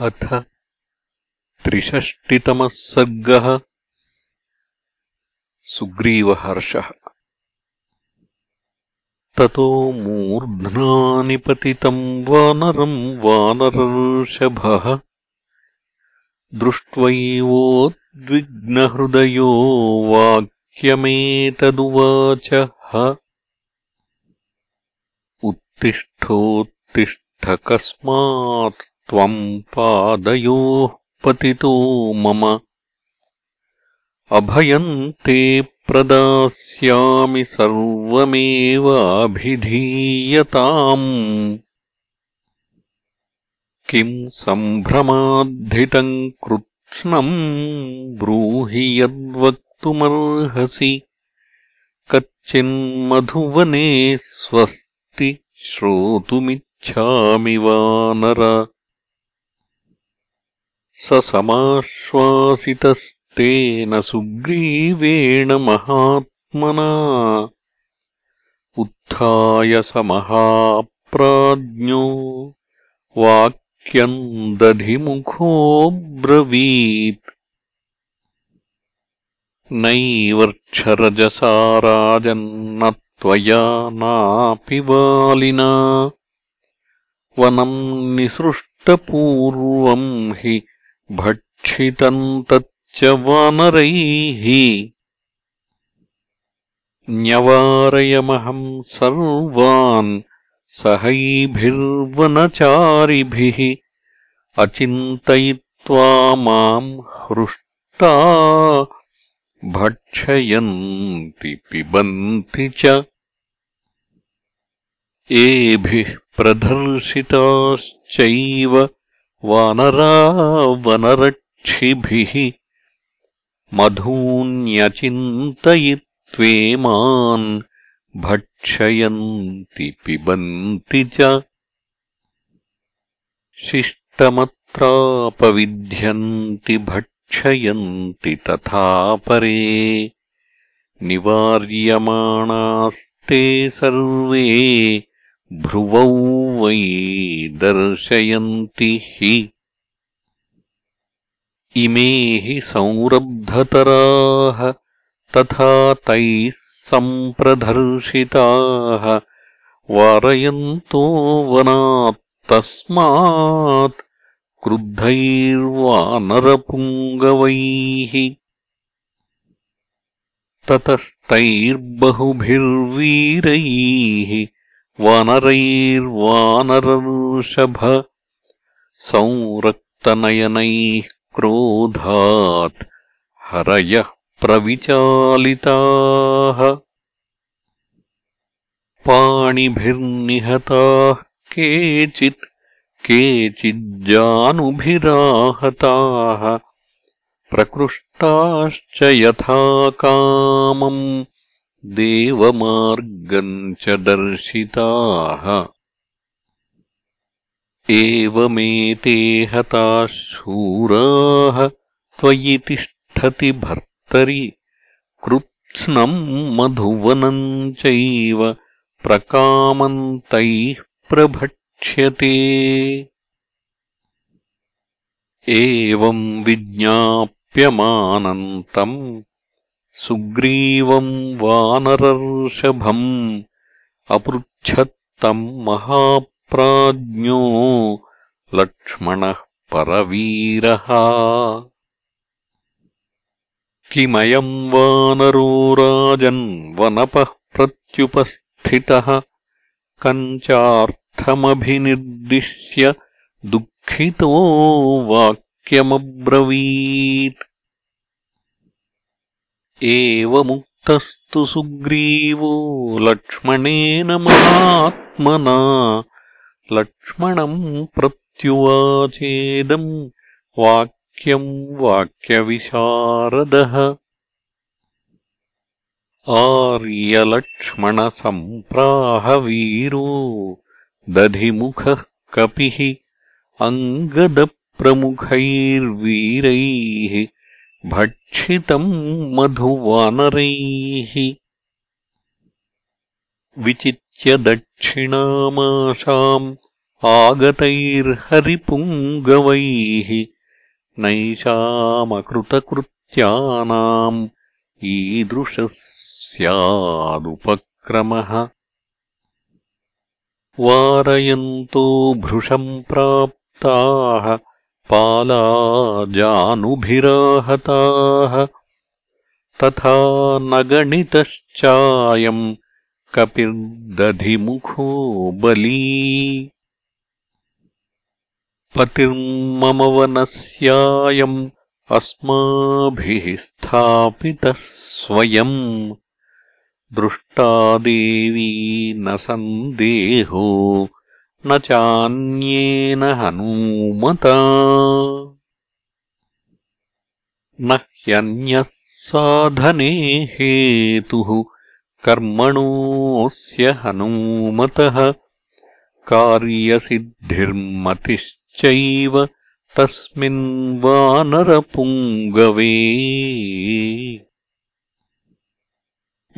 अथ त्रिषष्टितमः सर्गः। सुग्रीवहर्षः। ततो मूर्ध्नानिपतितम् वानरम् वानरर्षभः दृष्ट्वैवोद्विग्नहृदयो वाक्यमेतदुवाचः। उत्तिष्ठोत्तिष्ठकस्मात् त्वम् पादयोः पतितो मम। अभयम् ते प्रदास्यामि सर्वमेवाभिधीयताम्। किम् सम्भ्रमाद्धितम् कृत्स्नम् ब्रूहि यद्वक्तुमर्हसि कच्चिन्मधुवने स्वस्ति श्रोतुमिच्छामि वानर स समाश्वासितस्तेन सुग्रीवेण महात्मना। उत्थाय स महाप्राज्ञो वाक्यम् दधिमुखोऽब्रवीत् नैवर्क्षरजसा राजन्न त्वया नापि वालिना वनम् निसृष्टपूर्वम् हि भक्षितम् तच्च वानरैः न्यवारयमहम् सर्वान् सहैभिर्वनचारिभिः अचिन्तयित्वा माम् हृष्टा भक्षयन्ति पिबन्ति च एभिः प्रदर्शिताश्चैव वानरा वनरक्षिभिः मधून्यचिन्तयित्वेमान् भक्षयन्ति पिबन्ति च। शिष्टमत्रापविध्यन्ति भक्षयन्ति तथा परे। निवार्यमाणास्ते सर्वे भ्रुवौ वै दर्शयन्ति हि। इमे हि संरब्धतराः तथा तैः सम्प्रदर्शिताः। वारयन्तो वनात्तस्मात् क्रुद्धैर्वानरपुङ्गवैः। ततस्तैर्बहुभिर्वीरैः वानरैर्वानरर्षभ संरक्तनयनैः क्रोधात् हरयः प्रविचालिताः पाणिभिर्निहताः केचित् केचिज्जानुभिराहताः प्रकृष्टाश्च यथा कामम् देवमार्गम् च दर्शिताः। एवमेते हताः शूराः त्वयि तिष्ठति भर्तरि। कृत्स्नम् मधुवनम् चैव प्रकामन्तैः प्रभक्ष्यते। एवम् विज्ञाप्यमानन्तम् सुग्रीवम् वानरर्षभम् अपृच्छत्तम् महाप्राज्ञो लक्ष्मणः परवीरः। किमयम् वानरो राजन् वनपः प्रत्युपस्थितः कञ्चार्थमभिनिर्दिश्य दुःखितो वाक्यमब्रवीत् एवमुक्तस्तु सुग्रीवो लक्ष्मणेन महात्मना। लक्ष्मणम् प्रत्युवाचेदम् वाक्यम् वाक्यविशारदः। आर्यलक्ष्मणसम्प्राहवीरो दधिमुखः कपिः अङ्गदप्रमुखैर्वीरैः भक्षितम् मधुवानरैः। विचित्य दक्षिणामाशाम् आगतैर्हरिपुङ्गवैः। नैषामकृतकृत्यानाम् ईदृशः स्यादुपक्रमः। वारयन्तो भृशम् प्राप्ताः पालाजानुभिराहताः तथा न गणितश्चायम् कपिर्दधिमुखो बली। पतिर्मम वनस्यायम् अस्माभिः स्थापितः स्वयम् दृष्टा देवी न सन्देहो न चान्येन हनूमता। न ह्यन्यः साधने हेतुः कर्मणोऽस्य हनूमतः। कार्यसिद्धिर्मतिश्चैव तस्मिन् वानरपुङ्गवे।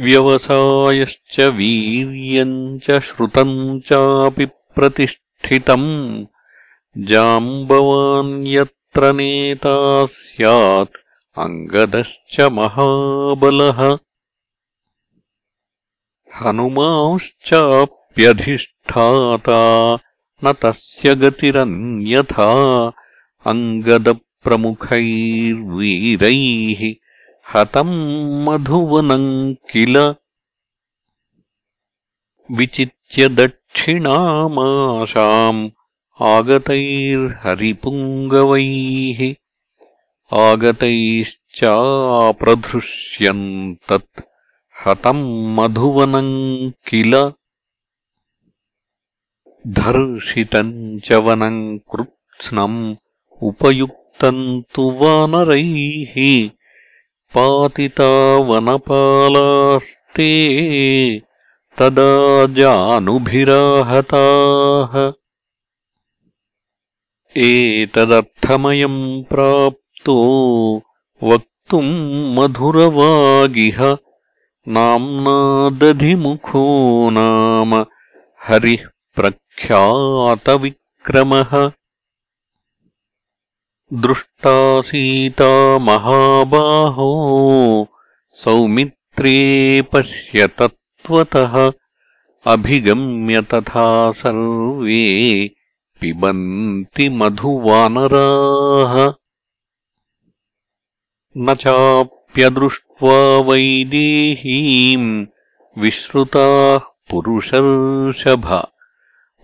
व्यवसायश्च वीर्यम् च श्रुतम् चापि प्रतिष्ठितम्। जाम्बवान् यत्र नेता स्यात् अङ्गदश्च महाबलः। हनुमांश्चाप्यधिष्ठाता न तस्य गतिरन्यथा। अङ्गदप्रमुखैर्वीरैः हतम् मधुवनम् किल। विचित्य दक्षिणामाशाम् आगतैर्हरिपुङ्गवैः आगतैश्चाप्रधृष्यन् तत् हतम् मधुवनम् किल धर्षितम् च वनम् कृत्स्नम् उपयुक्तम् तु वानरैः पातिता वनपालास्ते तदा जानुभिराहताः एतदर्थमयम् प्राप्तो वक्तुम् मधुरवागिह नाम्ना दधिमुखो नाम हरिः प्रख्यातविक्रमः। दृष्टा सीता महाबाहो सौमित्रे पश्य अभिगम्य तथा सर्वे पिबन्ति मधुवानराः। न चाप्यदृष्ट्वा वैदेहीम् विश्रुताः पुरुषर्षभ।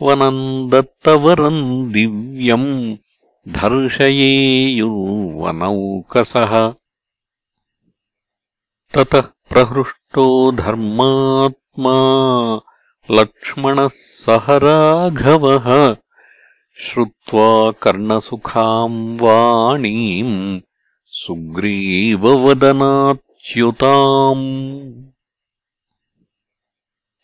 वनम् दत्तवरम् दिव्यम् धर्षयेयुर्वनौकसः ततः प्रहृष्टो धर्मात्मा लक्ष्मणः सह राघवः श्रुत्वा कर्णसुखाम् वाणीम् सुग्रीववदनाच्युताम्।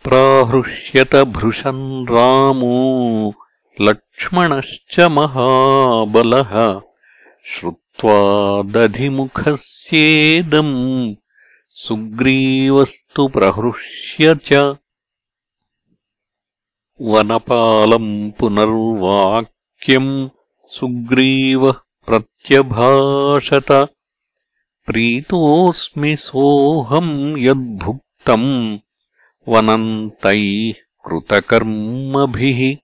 प्राहृष्यत भृशन् रामो लक्ष्मणश्च महाबलः श्रुत्वा दधिमुखस्येदम् सुग्रीवस्तु प्रहृष्य च। वनपालम् पुनर्वाक्यम् सुग्रीवः प्रत्यभाषत। प्रीतोऽस्मि सोऽहम् यद्भुक्तम् वनम् तैः कृतकर्मभिः।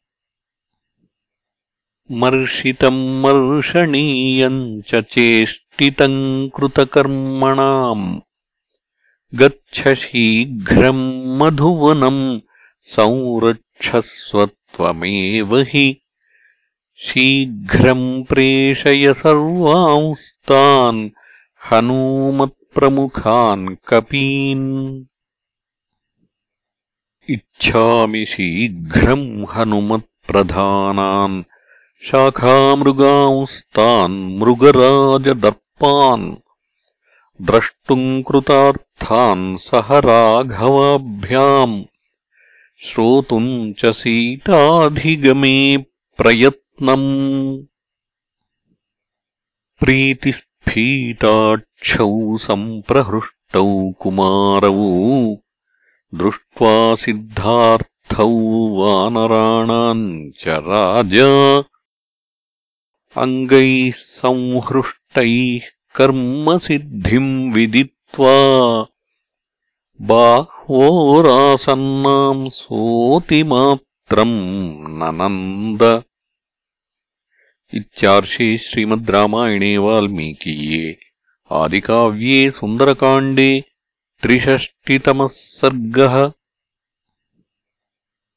मर्षितम् मर्षणीयम् च चेष्टितम् कृतकर्मणाम् गच्छ शीघ्रम् मधुवनम् संरक्षस्वत्वमेव हि। शीघ्रम् प्रेषय सर्वांस्तान् हनूमत्प्रमुखान् कपीन्। इच्छामि शीघ्रम् हनुमत्प्रधानान् शाखामृगांस्तान् मृगराजदर्पान्। द्रष्टुम् कृतार्थान् सह राघवाभ्याम्। श्रोतुम् च सीताधिगमे प्रयत्नम्। प्रीतिस्फीताक्षौ सम्प्रहृष्टौ कुमारौ दृष्ट्वा स्थौ वानराणाम् च राजा। अङ्गैः संहृष्टैः कर्मसिद्धिम् विदित्वा बाह्वोरासन्नाम् सोतिमात्रम् ननन्द। इत्यार्षे श्रीमद् रामायणे वाल्मीकीये आदिकाव्ये सुन्दरकाण्डे त्रिषष्टितमः सर्गः